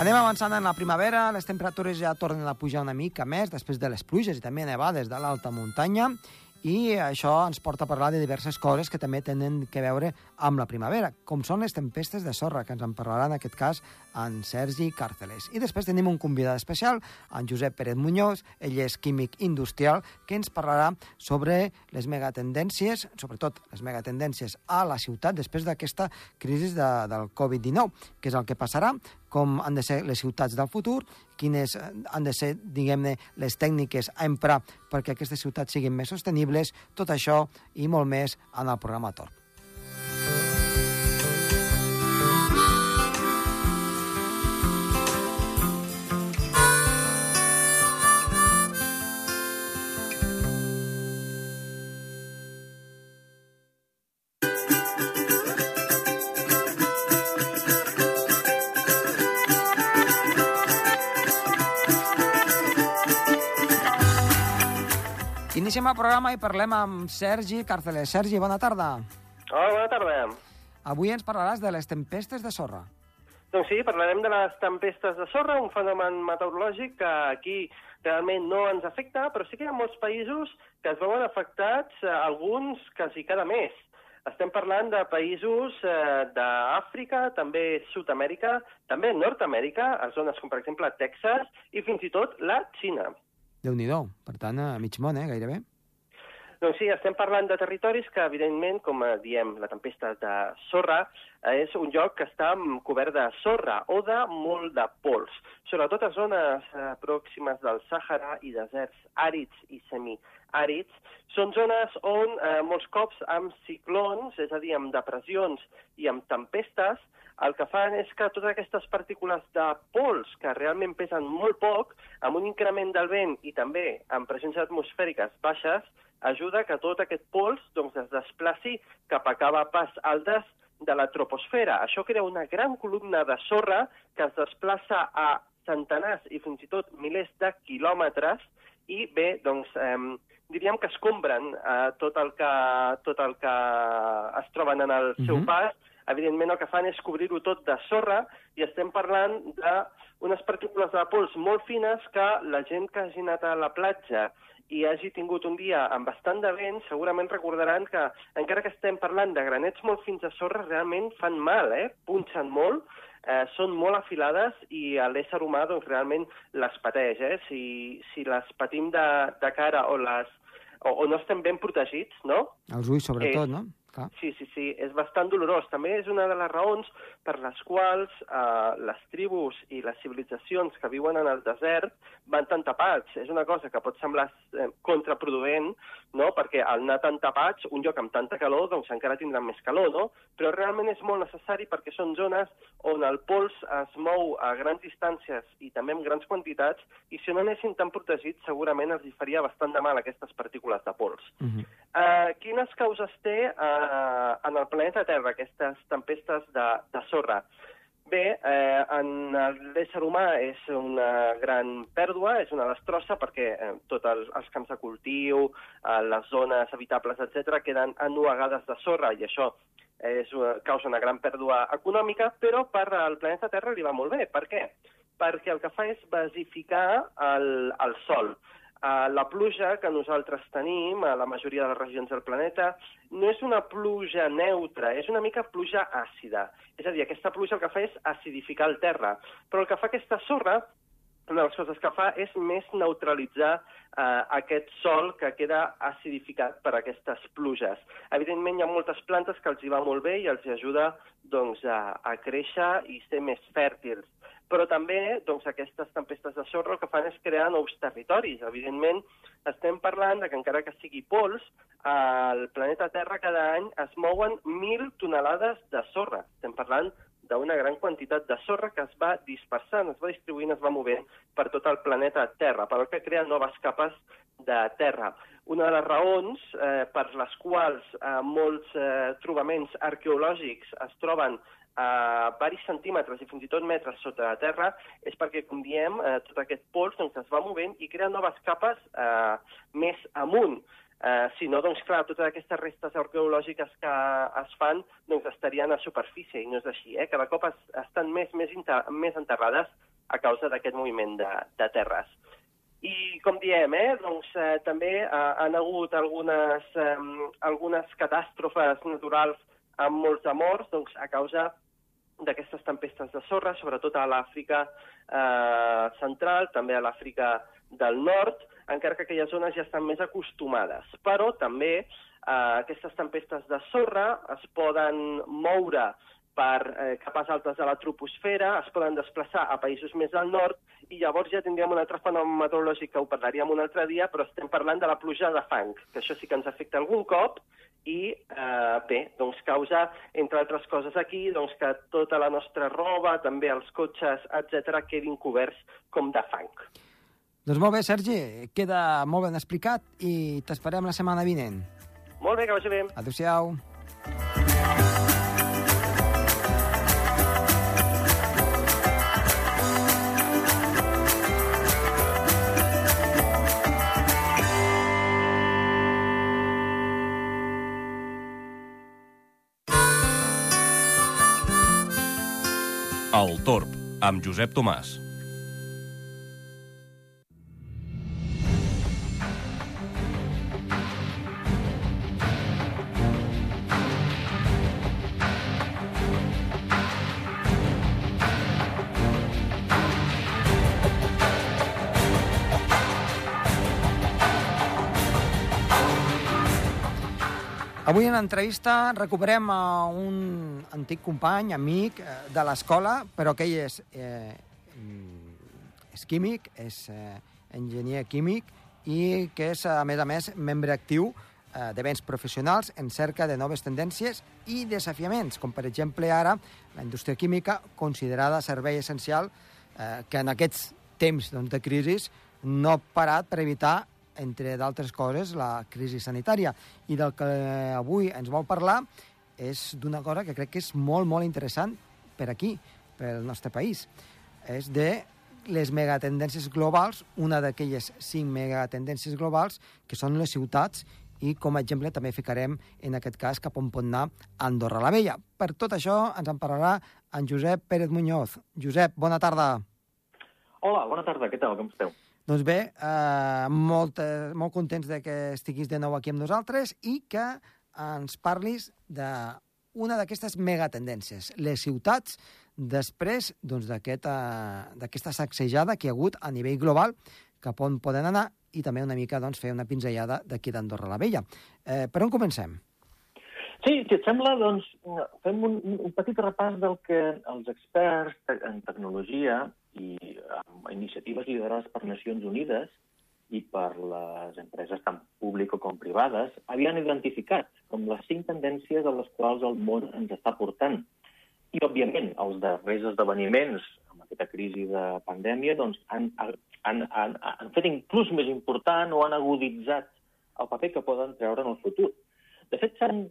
Anem avançant en la primavera, les temperatures ja tornen a pujar una mica més després de les pluges i també nevades de l'alta muntanya i això ens porta a parlar de diverses coses que també tenen que veure amb la primavera, com són les tempestes de sorra, que ens en parlarà en aquest cas en Sergi Càrceles. I després tenim un convidat especial, en Josep Pérez Muñoz, ell és químic industrial, que ens parlarà sobre les megatendències, sobretot les megatendències a la ciutat després d'aquesta crisi de, del Covid-19, que és el que passarà, com han de ser les ciutats del futur, quines han de ser, diguem-ne, les tècniques a emprar perquè aquestes ciutats siguin més sostenibles, tot això i molt més en el programa Torp. Iniciem el programa i parlem amb Sergi Càrceles. Sergi, bona tarda. Hola, bona tarda. Avui ens parlaràs de les tempestes de sorra. Doncs sí, parlarem de les tempestes de sorra, un fenomen meteorològic que aquí realment no ens afecta, però sí que hi ha molts països que es veuen afectats, eh, alguns quasi cada mes. Estem parlant de països eh, d'Àfrica, també Sud-amèrica, també Nord-amèrica, a zones com, per exemple, Texas, i fins i tot la Xina déu nhi Per tant, a mig món, eh, gairebé. Doncs sí, estem parlant de territoris que, evidentment, com diem, la tempesta de sorra, eh, és un lloc que està cobert de sorra o de molt de pols. Sobretot a zones eh, pròximes del Sàhara i deserts àrids i semiàrids, són zones on eh, molts cops amb ciclons, és a dir, amb depressions i amb tempestes, el que fan és que totes aquestes partícules de pols, que realment pesen molt poc, amb un increment del vent i també amb pressions atmosfèriques baixes, ajuda que tot aquest pols doncs, es desplaci cap a pas altes de la troposfera. Això crea una gran columna de sorra que es desplaça a centenars i fins i tot milers de quilòmetres i bé, doncs, eh, diríem que escombren eh, tot, el que, tot el que es troben en el seu uh -huh. pas evidentment el que fan és cobrir-ho tot de sorra i estem parlant d'unes partícules de pols molt fines que la gent que hagi anat a la platja i hagi tingut un dia amb bastant de vent, segurament recordaran que, encara que estem parlant de granets molt fins a sorra, realment fan mal, eh? punxen molt, eh, són molt afilades i l'ésser humà doncs, realment les pateix. Eh? Si, si les patim de, de cara o, les, o, o no estem ben protegits, no? Els ulls, sobretot, eh, no? Clar. Sí, sí, sí, és bastant dolorós. També és una de les raons per les quals eh, les tribus i les civilitzacions que viuen en el desert van tan tapats. És una cosa que pot semblar eh, contraproduent, no? perquè al anar tan tapats, un lloc amb tanta calor, doncs encara tindran més calor, no? Però realment és molt necessari perquè són zones on el pols es mou a grans distàncies i també en grans quantitats, i si no anessin tan protegits, segurament els hi faria bastant de mal aquestes partícules de pols. Uh -huh. eh, quines causes té eh, eh, en el planeta Terra, aquestes tempestes de, de sorra. Bé, eh, en l'ésser humà és una gran pèrdua, és una destrossa perquè eh, tots els, els camps de cultiu, eh, les zones habitables, etc queden anuagades de sorra i això és, causa una gran pèrdua econòmica, però per al planeta Terra li va molt bé. Per què? Perquè el que fa és basificar el, el sol. Uh, la pluja que nosaltres tenim a la majoria de les regions del planeta no és una pluja neutra, és una mica pluja àcida. És a dir, aquesta pluja el que fa és acidificar el terra. Però el que fa aquesta sorra, una de les coses que fa és més neutralitzar uh, aquest sol que queda acidificat per aquestes pluges. Evidentment, hi ha moltes plantes que els hi va molt bé i els ajuda doncs, a, a créixer i ser més fèrtils però també doncs, aquestes tempestes de sorra el que fan és crear nous territoris. Evidentment, estem parlant de que encara que sigui pols, al planeta Terra cada any es mouen mil tonelades de sorra. Estem parlant d'una gran quantitat de sorra que es va dispersant, es va distribuint, es va movent per tot el planeta Terra, per que crea noves capes de terra. Una de les raons eh, per les quals eh, molts eh, trobaments arqueològics es troben a varis centímetres i fins i tot metres sota la terra és perquè, com diem, eh, tot aquest pols doncs, es va movent i crea noves capes eh, més amunt. Eh, si no, doncs clar, totes aquestes restes arqueològiques que es fan doncs, estarien a superfície, i no és així. Eh? Cada cop es, estan més, més, més enterrades a causa d'aquest moviment de, de terres. I, com diem, eh, doncs, eh, també eh, han hagut algunes, eh, algunes catàstrofes naturals amb molts de morts doncs, a causa d'aquestes tempestes de sorra, sobretot a l'Àfrica eh, central, també a l'Àfrica del nord, encara que aquelles zones ja estan més acostumades. Però també eh, aquestes tempestes de sorra es poden moure per eh, capes altes de la troposfera, es poden desplaçar a països més al nord i llavors ja tindríem un altre fenomen meteorològic que ho parlaríem un altre dia, però estem parlant de la pluja de fang, que això sí que ens afecta algun cop i, eh, bé, doncs causa, entre altres coses aquí, doncs que tota la nostra roba, també els cotxes, etc quedin coberts com de fang. Doncs molt bé, Sergi, queda molt ben explicat i t'esperem la setmana vinent. Molt bé, que vagi bé. Adéu-siau. El Torb, amb Josep Tomàs. Avui en l'entrevista recuperem a un antic company, amic eh, de l'escola, però que ell és, eh, mm, és químic, és eh, enginyer químic i que és, a més a més, membre actiu eh, d'events professionals en cerca de noves tendències i desafiaments, com per exemple ara la indústria química considerada servei essencial eh, que en aquests temps doncs, de crisi no ha parat per evitar entre d'altres coses, la crisi sanitària. I del que avui ens vol parlar és d'una cosa que crec que és molt, molt interessant per aquí, pel nostre país. És de les megatendències globals, una d'aquelles cinc megatendències globals, que són les ciutats, i com a exemple també ficarem en aquest cas cap on pot anar Andorra la Vella. Per tot això ens en parlarà en Josep Pérez Muñoz. Josep, bona tarda. Hola, bona tarda, què tal, com esteu? Doncs bé, eh, molt, eh, molt contents de que estiguis de nou aquí amb nosaltres i que ens parlis d'una d'aquestes megatendències, les ciutats, després doncs, d'aquesta aquest, eh, sacsejada que hi ha hagut a nivell global, cap on poden anar, i també una mica doncs, fer una pinzellada d'aquí d'Andorra la Vella. Eh, per on comencem? Sí, si et sembla, doncs, fem un, un petit repàs del que els experts en tecnologia i amb iniciatives liderades per Nacions Unides i per les empreses tant públiques com privades havien identificat com les cinc tendències a les quals el món ens està portant. I, òbviament, els darrers esdeveniments amb aquesta crisi de pandèmia doncs, han, han, han, han fet inclús més important o han aguditzat el paper que poden treure en el futur. De fet, s'han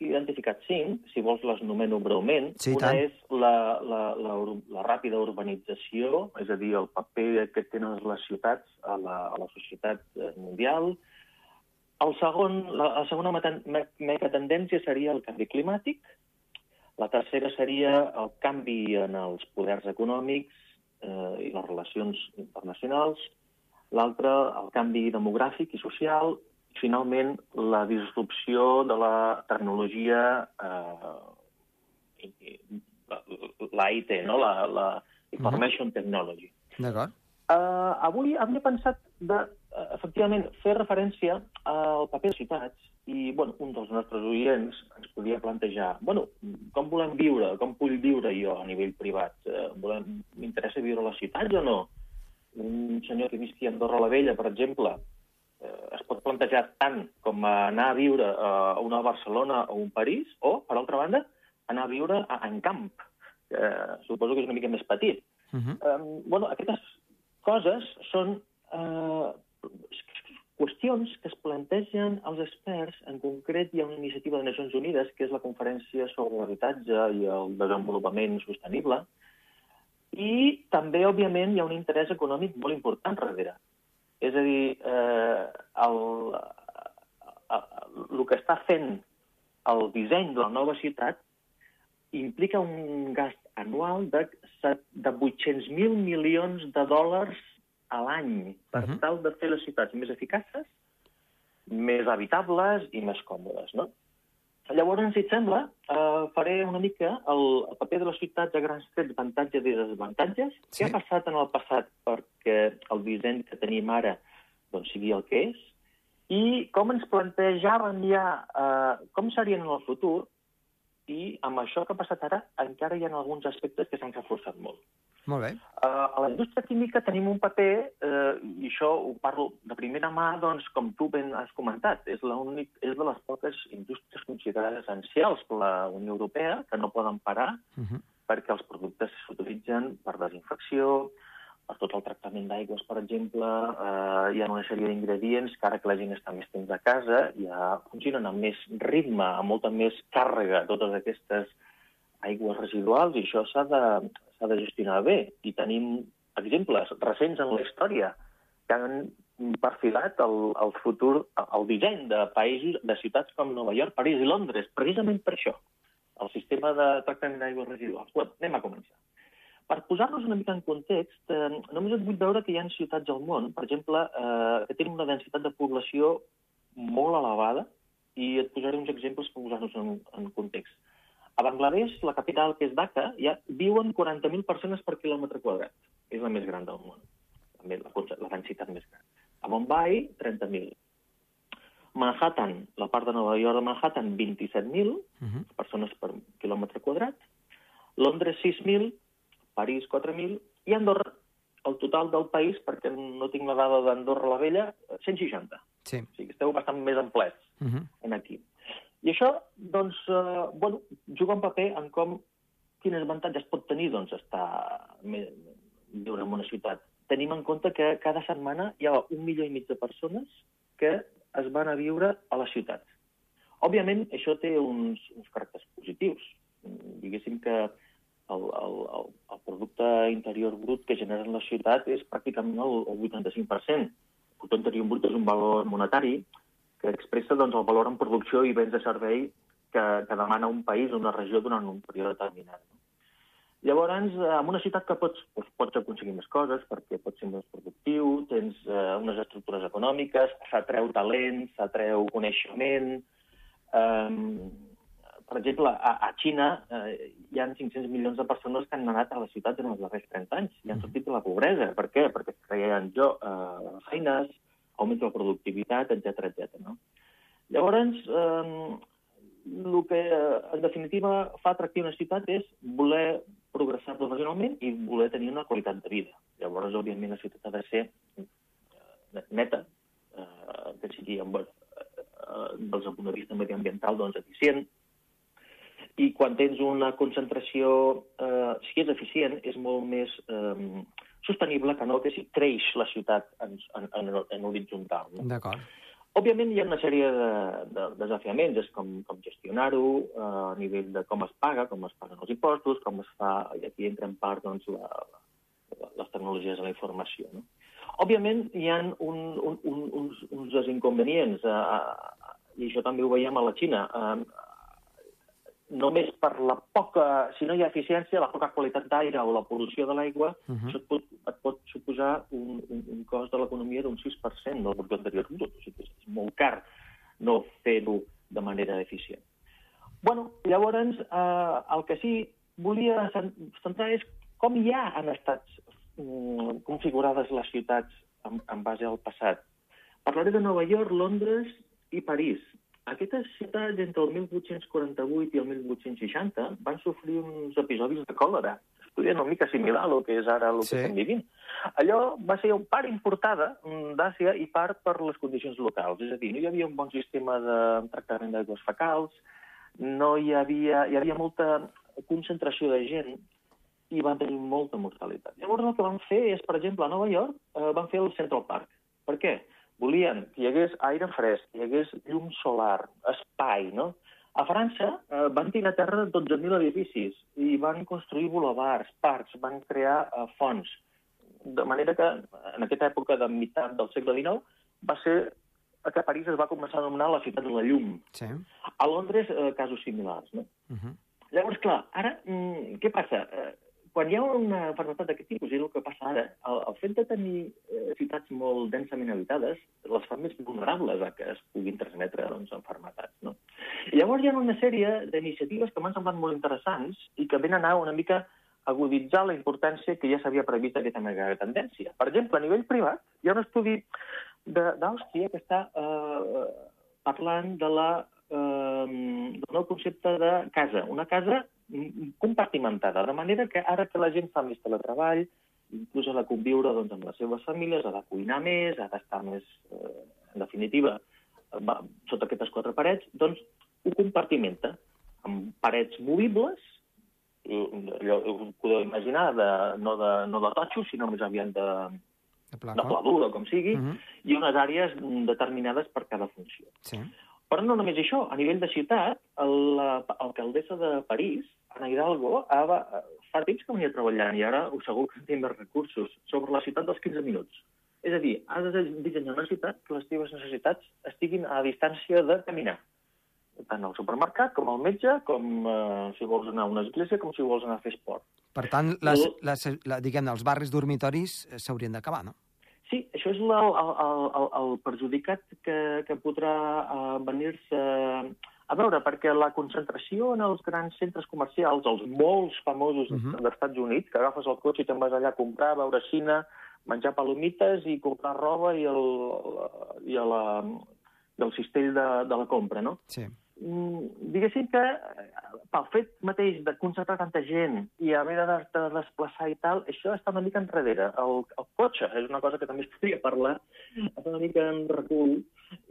identificat cinc, si vols les nomeno breument. Sí, Una tant. és la, la, la, la ràpida urbanització, és a dir, el paper que tenen les ciutats a la, a la societat eh, mundial. El segon, la, la segona megatendència seria el canvi climàtic. La tercera seria el canvi en els poders econòmics eh, i les relacions internacionals. L'altra, el canvi demogràfic i social. I, finalment, la disrupció de la tecnologia, eh, la- la IT, no? la, la Information Technology. D'acord? Uh, avui havia pensat de, uh, efectivament, fer referència al paper de ciutats i, bueno, un dels nostres oients ens podia plantejar, bueno, com volem viure, com vull viure jo a nivell privat? Volem, M'interessa viure a les ciutats o no? Un senyor que visqui a Andorra la Vella, per exemple, uh, es pot plantejar tant com anar a viure uh, a una Barcelona o un París, o, per altra banda, anar a viure a, en camp, que suposo que és una mica més petit. Uh -huh. Um, bueno, aquestes coses són uh, qüestions que es plantegen als experts. En concret, hi ha una iniciativa de Nacions Unides, que és la Conferència sobre l'Habitatge i el Desenvolupament Sostenible, i també, òbviament, hi ha un interès econòmic molt important darrere. És a dir, eh, el, el, el que està fent el disseny de la nova ciutat implica un gast anual de, de 800.000 milions de dòlars a l'any per Mhm. tal de fer les ciutats més eficaces, més habitables i més còmodes, no? Llavors, si et sembla, eh, faré una mica el, el paper de les ciutats a grans trets, avantatges i desavantatges. Sí. Què ha passat en el passat perquè el disseny que tenim ara doncs, sigui el que és? I com ens plantejaven ja, eh, com serien en el futur, i amb això que ha passat ara encara hi ha alguns aspectes que s'han reforçat molt. Molt bé. Uh, a la indústria química tenim un paper, uh, i això ho parlo de primera mà, doncs, com tu ben has comentat, és, l'únic, és de les poques indústries considerades essencials per la Unió Europea, que no poden parar, Uh -huh. perquè els productes s'utilitzen per desinfecció, per tot el tractament d'aigües, per exemple, eh, hi ha una sèrie d'ingredients que ara que la gent està més temps a casa ja funcionen amb més ritme, amb molta més càrrega, totes aquestes aigües residuals, i això s'ha de, s'ha de gestionar bé. I tenim exemples recents en la història que han perfilat el, el futur, el disseny de països, de ciutats com Nova York, París i Londres, precisament per això, el sistema de tractament d'aigües residuals. Bueno, anem a començar. Per posar-nos una mica en context, eh, només et vull veure que hi ha ciutats al món, per exemple, eh, que tenen una densitat de població molt elevada, i et posaré uns exemples per posar-nos en, en context. A Bangladesh, la capital, que és Dhaka, ja viuen 40.000 persones per quilòmetre quadrat. És la més gran del món. També la, la densitat més gran. A Mumbai, 30.000. Manhattan, la part de Nova York de Manhattan, 27.000 Uh -huh. persones per quilòmetre quadrat. Londres, 6.000. París, 4.000. I Andorra, el total del país, perquè no tinc la dada d'Andorra la Vella, 160. Sí. O sigui, esteu bastant més amplets Uh -huh. en aquí. I això, doncs, eh, bueno, juga un paper en com, quins avantatges pot tenir, doncs, estar viure en una ciutat. Tenim en compte que cada setmana hi ha un milió i mig de persones que es van a viure a les ciutats. Òbviament, això té uns, uns caràcters positius. Diguéssim que el, el, el, el producte interior brut que generen les ciutats és pràcticament el, el 85%. El producte interior brut és un valor monetari que expressa doncs, el valor en producció i béns de servei que, que demana un país o una regió durant un període determinat. No? Llavors, eh, en una ciutat que pots, doncs, pots aconseguir més coses perquè pots ser més productiu, tens eh, unes estructures econòmiques, s'atreu talent, s'atreu coneixement... Eh, per exemple, a, a Xina eh, hi ha 500 milions de persones que han anat a la ciutat en els darrers 30 anys i han sortit de la pobresa. Per què? Perquè es creien jo, eh, feines, augmenta la productivitat, etc etc. no? Llavors, eh, el que en definitiva fa atractiu una ciutat és voler progressar professionalment i voler tenir una qualitat de vida. Llavors, òbviament, la ciutat ha de ser eh, neta, eh, que sigui amb, eh, des del punt de vista mediambiental doncs, eficient, i quan tens una concentració, eh, si és eficient, és molt més eh, sostenible que no que si creix la ciutat en, en, en, en horitzontal. No? D'acord. Òbviament hi ha una sèrie de, de desafiaments, és com, com gestionar-ho eh, a nivell de com es paga, com es paguen els impostos, com es fa, i aquí entra en part doncs, la, la, les tecnologies de la informació. No? Òbviament hi ha un, un, un, uns, uns desinconvenients, eh, i això també ho veiem a la Xina. Eh, només per la poca, si no hi ha eficiència, la poca qualitat d'aire o la pol·lució de l'aigua, uh Mhm. -huh. això et pot, et pot suposar un, un, un cost de l'economia d'un 6% del producte anterior. O sigui, és molt car no fer-ho de manera eficient. bueno, llavors, eh, el que sí volia cen- centrar és com ja han estat mm, configurades les ciutats en, en base al passat. Parlaré de Nova York, Londres i París. Aquestes ciutats, entre el 1848 i el 1860, van sofrir uns episodis de còlera. Estudien una mica similar al que és ara el Sí. que estem vivint. Allò va ser un part importada mm, d'Àsia i part per les condicions locals. És a dir, no hi havia un bon sistema de tractament d'aigües fecals, no hi havia, hi havia molta concentració de gent i van tenir molta mortalitat. Llavors el que van fer és, per exemple, a Nova York, eh, van fer el Central Park. Per què? Volien que hi hagués aire fresc, que hi hagués llum solar, espai, no? A França eh, van tirar a terra 12.000 edificis i van construir bulevards, parcs, van crear eh, fonts. De manera que, en aquesta època de meitat del segle XIX, va ser que París es va començar a anomenar la ciutat de la llum. Sí. A Londres, eh, casos similars, no? Uh -huh. Llavors, clar, ara, mm, què passa? Eh, quan hi ha una malaltia d'aquest tipus, i el que passa ara, el, el fet de tenir eh, ciutats molt densament habitades les fa més vulnerables a que es puguin transmetre doncs, malalties. No? I llavors hi ha una sèrie d'iniciatives que m'han semblat molt interessants i que venen a una mica aguditzar la importància que ja s'havia previst aquesta mega tendència. Per exemple, a nivell privat, hi ha un estudi d'Àustria que està eh, parlant de la, eh, del nou concepte de casa. Una casa compartimentada, de manera que ara que la gent fa més teletreball, inclús ha de conviure doncs, amb les seves famílies, ha de cuinar més, ha d'estar més, eh, en definitiva, va, sota aquestes quatre parets, doncs ho compartimenta amb parets movibles, allò ho podeu imaginar, de, no, de, no de totxo, sinó més aviat de, De de pla dur, com sigui, Mhm. i unes àrees determinades per cada funció. Sí. Però no només això, a nivell de ciutat, l'alcaldessa de París, Ana Hidalgo, ha, va- fa temps que venia treballant i ara ho segur que té més recursos sobre la ciutat dels 15 minuts. És a dir, has de dissenyar una ciutat que les teves necessitats estiguin a distància de caminar. Tant al supermercat, com al metge, com eh, si vols anar a una església, com si vols anar a fer esport. Per tant, les, les, la, diguem-ne, els barris dormitoris eh, s'haurien d'acabar, no? Sí, això és la, el, el, el, el perjudicat que, que podrà uh, venir-se a veure, perquè la concentració en els grans centres comercials, els molts famosos uh Mhm. -huh. dels Estats Units, que agafes el cotxe i te'n vas allà a comprar, a veure cine, menjar palomites i comprar roba i el, i la, i el cistell de, de la compra, no? Sí. Mm, diguéssim que eh, pel fet mateix de concentrar tanta gent i haver de, de desplaçar i tal, això està una mica enrere. El, el cotxe és una cosa que també es podria parlar, està una mica en recul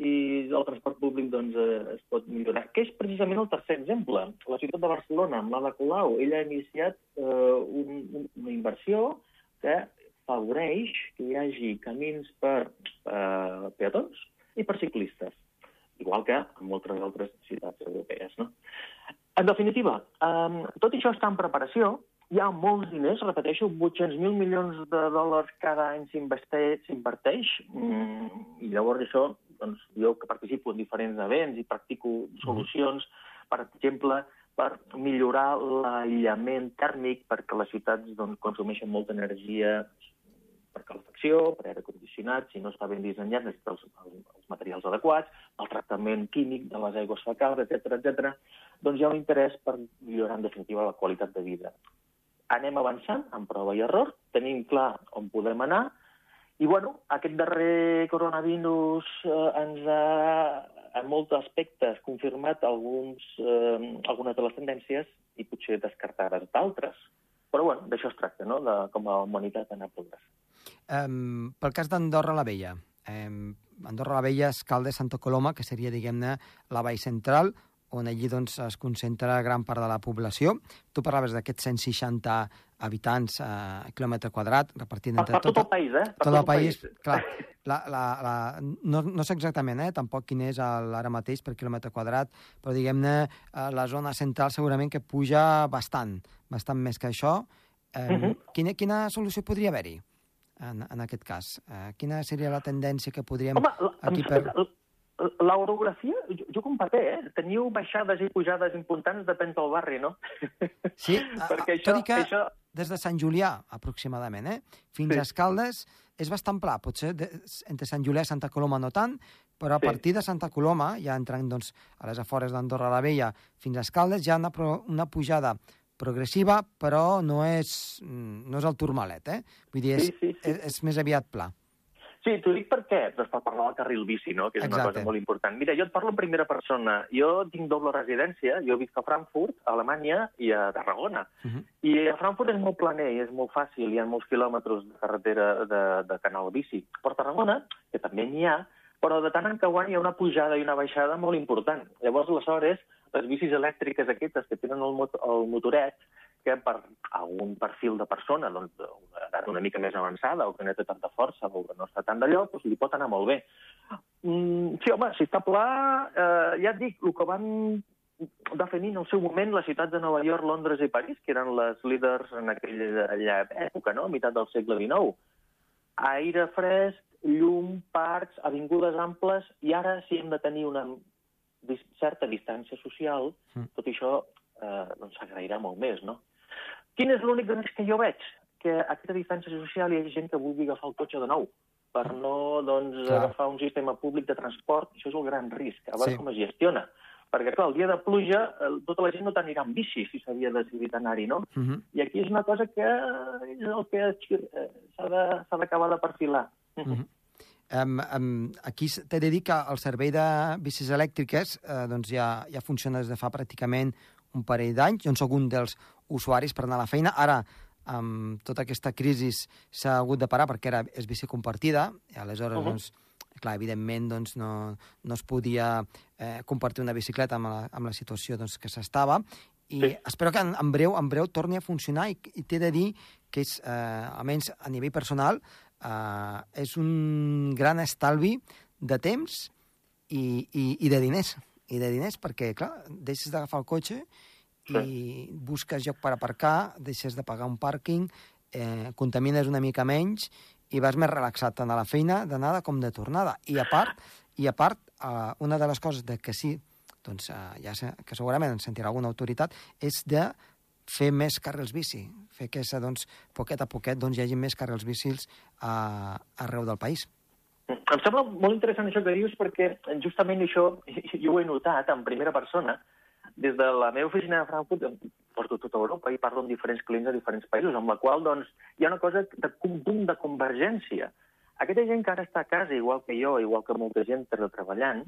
i el transport públic doncs, eh, es pot millorar. Que és precisament el tercer exemple. La ciutat de Barcelona, amb l'Ada Colau, ella ha iniciat eh, un, un, una inversió que afavoreix que hi hagi camins per eh, peatons i per ciclistes igual que en moltes altres ciutats europees. No? En definitiva, um, tot això està en preparació, hi ha molts diners, repeteixo, 800.000 milions de dòlars cada any s'inverteix, mm, i llavors això, doncs, jo que participo en diferents events i practico solucions, per exemple, per millorar l'aïllament tèrmic, perquè les ciutats doncs, consumeixen molta energia per calefacció, per aire condicionat, si no està ben dissenyat, necessita els, els, els materials adequats, el tractament químic de les aigües fecals, etc etc. doncs hi ha un interès per millorar, en definitiva, la qualitat de vida. Anem avançant, amb prova i error, tenim clar on podem anar, i, bueno, aquest darrer coronavirus eh, ens ha, en molts aspectes, confirmat alguns, eh, algunes de les tendències i potser descartades d'altres. Però, bueno, d'això es tracta, no?, de, com a humanitat anar progressant. Um, pel cas d'Andorra la Vella, um, Andorra la Vella és Cal de Santa Coloma, que seria, diguem-ne, la vall central, on allí doncs, es concentra gran part de la població. Tu parlaves d'aquests 160 habitants a eh, quilòmetre quadrat, repartint Per, entre per tot el país, eh? Per tot el país, clar, la, la, la, no, no sé exactament, eh, tampoc quin és el, ara mateix per quilòmetre quadrat, però diguem-ne, eh, la zona central segurament que puja bastant, bastant més que això. Eh, uh Mhm. -huh. quina, quina solució podria haver-hi en, en aquest cas? Eh, quina seria la tendència que podríem... Home, aquí per- l'orografia, jo, jo com paper, eh? Teniu baixades i pujades importants, depèn del barri, no? Sí, Perquè a- tot i això, que això... des de Sant Julià, aproximadament, eh, fins Sí. a Escaldes, és bastant pla. Potser de, entre Sant Julià i Santa Coloma no tant, però a Sí. partir de Santa Coloma, ja entrant doncs, a les afores d'Andorra la Vella fins a Escaldes, ha una, una pujada progressiva, però no és, mm, no és el turmalet, eh? Vull dir, és, Sí, sí, sí. és, és més aviat pla. Sí, t'ho dic per què? Doncs per parlar del carril bici, no? que és Exacte. una cosa molt important. Mira, jo et parlo en primera persona. Jo tinc doble residència, jo visc a Frankfurt, a Alemanya, i a Tarragona. Uh -huh. I a Frankfurt és molt planer i és molt fàcil, hi ha molts quilòmetres de carretera de, de canal bici. Però a Tarragona, que també n'hi ha, però de tant en tant hi ha una pujada i una baixada molt important. Llavors, aleshores, les bicis elèctriques aquestes que tenen el, mot el motoret, que per algun perfil de persona, doncs, una una mica més avançada, o que no té tanta força, o que no està tan d'allò, doncs li pot anar molt bé. Mm, sí, home, si està pla, eh, ja et dic, el que van definir en el seu moment les ciutats de Nova York, Londres i París, que eren les líders en aquella època, no?, a meitat del segle XIX. Aire fresc, llum, parcs, avingudes amples, i ara si hem de tenir una certa distància social, Mm. tot això eh, doncs s'agrairà molt més, no? Quin és l'únic risc que jo veig? Que aquesta distància social hi ha gent que vulgui agafar el cotxe de nou per no doncs, Clar. agafar un sistema públic de transport. Això és el gran risc. A veure Sí. com es gestiona. Perquè, clar, el dia de pluja, tota la gent no t'anirà amb bici si s'havia decidit anar-hi, no? Uh -huh. I aquí és una cosa que és el que eh, s'ha de- d'acabar de perfilar. Mhm. Um, um, aquí t'he de dir que el servei de bicis elèctriques eh, doncs ja, ja funciona des de fa pràcticament un parell d'anys. Jo en sóc un dels usuaris per anar a la feina. Ara, amb tota aquesta crisi, s'ha hagut de parar perquè era, és bici compartida, i aleshores, uh. -huh. doncs, clar, evidentment, doncs, no, no es podia eh, compartir una bicicleta amb la, amb la situació doncs, que s'estava, i Sí. espero que en, en breu en breu torni a funcionar i, i t'he de dir que és, eh, almenys a nivell personal, eh, és un gran estalvi de temps i, i, i de diners. I de diners perquè, clar, deixes d'agafar el cotxe i busques lloc per aparcar, deixes de pagar un pàrquing, eh, contamines una mica menys i vas més relaxat tant a la feina d'anada com de tornada. I a part, i a part eh, una de les coses de que sí, doncs, eh, ja sé, que segurament en sentirà alguna autoritat, és de fer més carrils bici, fer que doncs, poquet a poquet doncs, hi hagi més carrils bicis a, arreu del país. Em sembla molt interessant això que dius perquè justament això jo ho he notat en primera persona. Des de la meva oficina de Frankfurt porto tota Europa i parlo amb diferents clients de diferents països, amb la qual doncs, hi ha una cosa de un punt de convergència. Aquesta gent que ara està a casa, igual que jo, igual que molta gent treballant,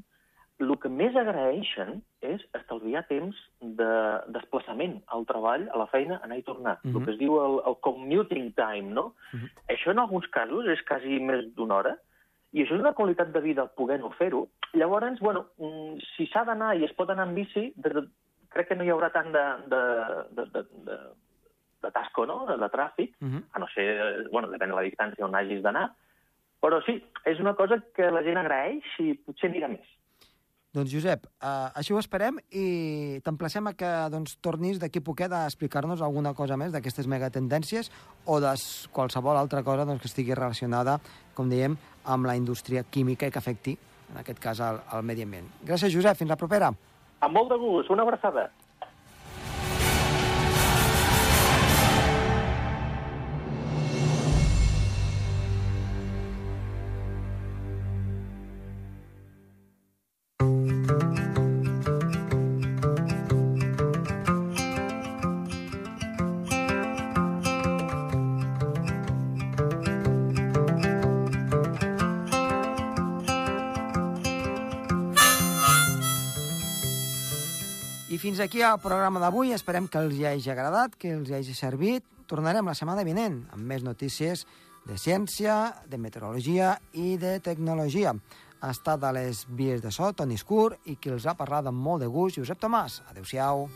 el que més agraeixen és estalviar temps de desplaçament al treball, a la feina, anar i tornar. Mm Mhm. El que es diu el, el commuting time, no? Mhm. Això en alguns casos és quasi més d'una hora, i això és una qualitat de vida poder-ho fer-ho. Llavors, bueno, mm, si s'ha d'anar i es pot anar amb bici, de, de, crec que no hi haurà tant de, de, de, de, de, de tasco, no?, de, de tràfic, Uh -huh. a no ser, bueno, depèn de la distància on hagis d'anar, però sí, és una cosa que la gent agraeix i potser mira més. Doncs, Josep, eh, així ho esperem i t'emplacem a que doncs, tornis d'aquí poquet a explicar-nos alguna cosa més d'aquestes megatendències o de qualsevol altra cosa doncs, que estigui relacionada, com dèiem, amb la indústria química i que afecti, en aquest cas, al, al medi ambient. Gràcies, Josep. Fins la propera. Amb molt de gust, una abraçada. Aquí el programa d'avui. Esperem que els hi hagi agradat, que els hi hagi servit. Tornarem la setmana vinent amb més notícies de ciència, de meteorologia i de tecnologia. Ha estat a les vies de so, Toni Escur, i qui els ha parlat amb molt de gust, Josep Tomàs. Adéu-siau.